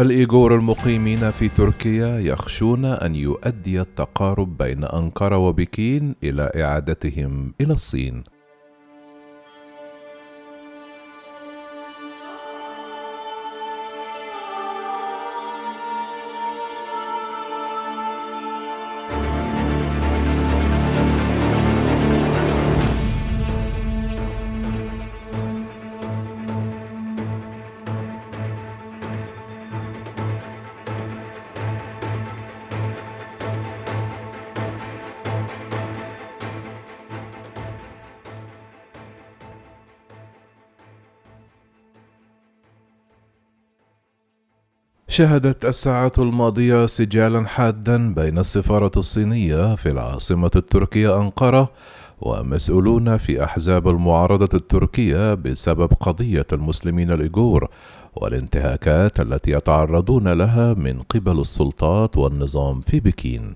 الإيغور المقيمين في تركيا يخشون أن يؤدي التقارب بين أنقرة وبكين إلى إعادتهم إلى الصين. شهدت الساعات الماضية سجالا حادا بين السفارة الصينية في العاصمة التركية أنقرة ومسؤولون في أحزاب المعارضة التركية بسبب قضية المسلمين الإيغور والانتهاكات التي يتعرضون لها من قبل السلطات والنظام في بكين.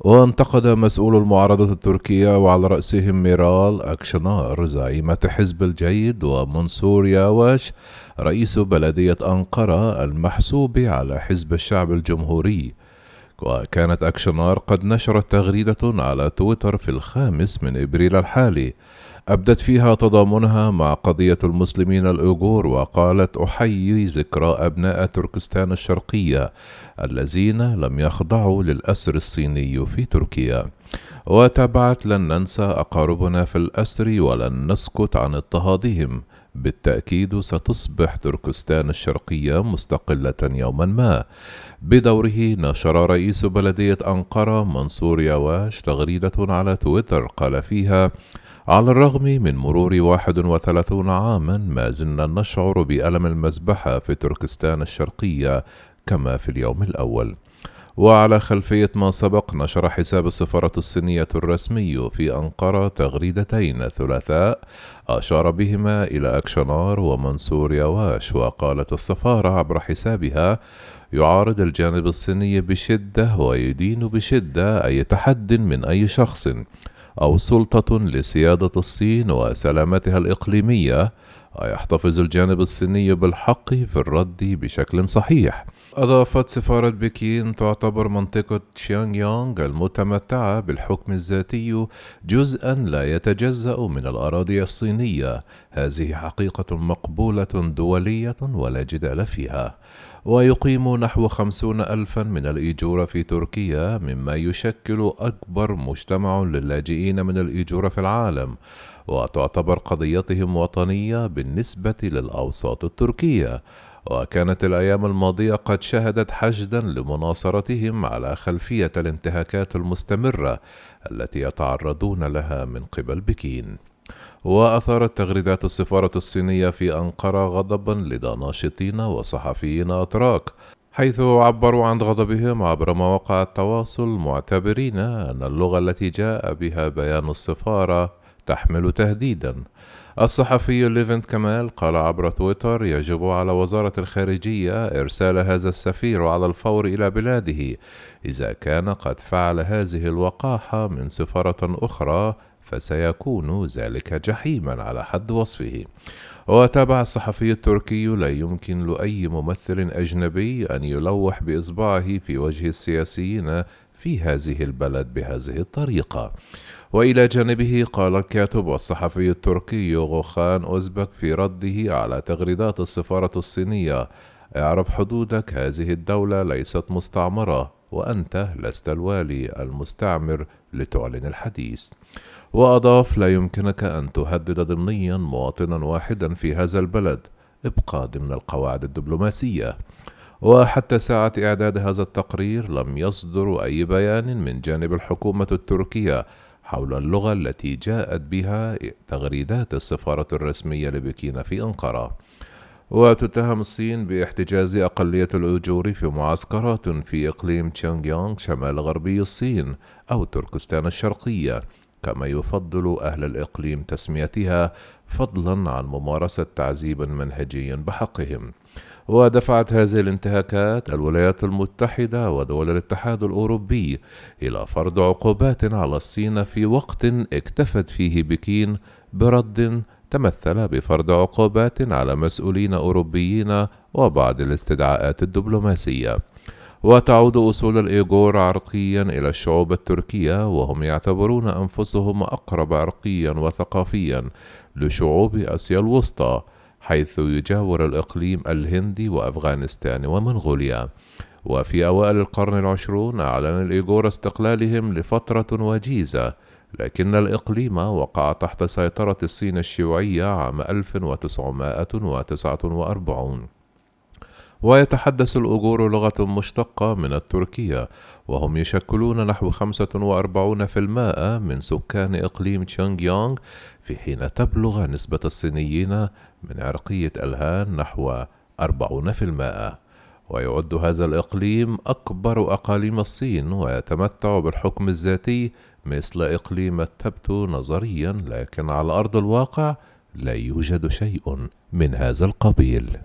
وانتقد مسؤول المعارضة التركية وعلى رأسهم ميرال أكشنار زعيمة حزب الجيد ومنصور ياواش رئيس بلدية أنقرة المحسوب على حزب الشعب الجمهوري. وكانت أكشنار قد نشرت تغريدة على تويتر في الخامس من إبريل الحالي. أبدت فيها تضامنها مع قضية المسلمين الأيغور وقالت أحيي ذكرى أبناء تركستان الشرقية الذين لم يخضعوا للأسر الصيني في تركيا وتابعت لن ننسى أقاربنا في الأسر ولن نسكت عن اضطهادهم بالتأكيد ستصبح تركستان الشرقية مستقلة يوما ما. بدوره نشر رئيس بلدية أنقرة منصور يواش تغريدة على تويتر قال فيها: على الرغم من مرور 31 عاما ما زلنا نشعر بألم المذبحة في تركستان الشرقية كما في اليوم الأول. وعلى خلفية ما سبق نشر حساب السفارة الصينية الرسمي في أنقرة تغريدتين الثلاثاء أشار بهما إلى أكشنار ومنصور يواش وقالت السفارة عبر حسابها يعارض الجانب الصيني بشدة ويدين بشدة أي تحد من أي شخص أو سلطة لسيادة الصين وسلامتها الإقليمية ويحتفظ الجانب الصيني بالحق في الرد بشكل صحيح. أضافت سفارة بكين تعتبر منطقة تشيانغ يونغ المتمتعة بالحكم الذاتي جزءا لا يتجزأ من الأراضي الصينية. هذه حقيقة مقبولة دولية ولا جدال فيها. ويقيم نحو خمسون ألفا من الإيجور في تركيا مما يشكل أكبر مجتمع للاجئين من الإيجور في العالم وتعتبر قضيتهم وطنية بالنسبة للأوساط التركية. وكانت الأيام الماضية قد شهدت حشدا لمناصرتهم على خلفية الانتهاكات المستمرة التي يتعرضون لها من قبل بكين. وأثارت تغريدات السفارة الصينية في أنقرة غضبا لدى ناشطين وصحفيين أتراك حيث عبروا عن غضبهم عبر مواقع التواصل معتبرين أن اللغة التي جاء بها بيان السفارة تحمل تهديدا. الصحفي ليفنت كمال قال عبر تويتر يجب على وزارة الخارجية إرسال هذا السفير على الفور إلى بلاده إذا كان قد فعل هذه الوقاحة من سفارة أخرى فسيكون ذلك جحيما على حد وصفه. وتابع الصحفي التركي لا يمكن لأي ممثل أجنبي أن يلوح بإصبعه في وجه السياسيين في هذه البلد بهذه الطريقة. وإلى جانبه قال الكاتب والصحفي التركي غوخان أوزبك في رده على تغريدات السفارة الصينية اعرف حدودك هذه الدولة ليست مستعمرة. وأنت لست الوالي المستعمر لتعلن الحديث. وأضاف لا يمكنك أن تهدد ضمنيا مواطنا واحدا في هذا البلد. ابقى ضمن القواعد الدبلوماسية. وحتى ساعة إعداد هذا التقرير لم يصدر أي بيان من جانب الحكومة التركية حول اللغة التي جاءت بها تغريدات السفارة الرسمية لبكين في أنقرة. وتتهم الصين باحتجاز أقلية الأيجور في معسكرات في إقليم تشانغ يونغ شمال غربي الصين أو تركستان الشرقية كما يفضل أهل الإقليم تسميتها فضلا عن ممارسة تعذيب منهجي بحقهم. ودفعت هذه الانتهاكات الولايات المتحدة ودول الاتحاد الأوروبي إلى فرض عقوبات على الصين في وقت اكتفت فيه بكين برد تمثل بفرض عقوبات على مسؤولين أوروبيين وبعض الاستدعاءات الدبلوماسية. وتعود أصول الإيغور عرقيا إلى الشعوب التركية وهم يعتبرون أنفسهم أقرب عرقيا وثقافيا لشعوب آسيا الوسطى حيث يجاور الإقليم الهندي وأفغانستان ومنغوليا. وفي أوائل القرن العشرون أعلن الإيغور استقلالهم لفترة وجيزة لكن الإقليم وقع تحت سيطرة الصين الشيوعية عام 1949 ويتحدث الأوغور لغة مشتقة من التركية وهم يشكلون نحو 45% من سكان إقليم تشونغ يونغ في حين تبلغ نسبة الصينيين من عرقية ألهان نحو 40% ويعد هذا الإقليم أكبر أقاليم الصين ويتمتع بالحكم الذاتي مثل إقليم التبتو نظريا لكن على أرض الواقع لا يوجد شيء من هذا القبيل.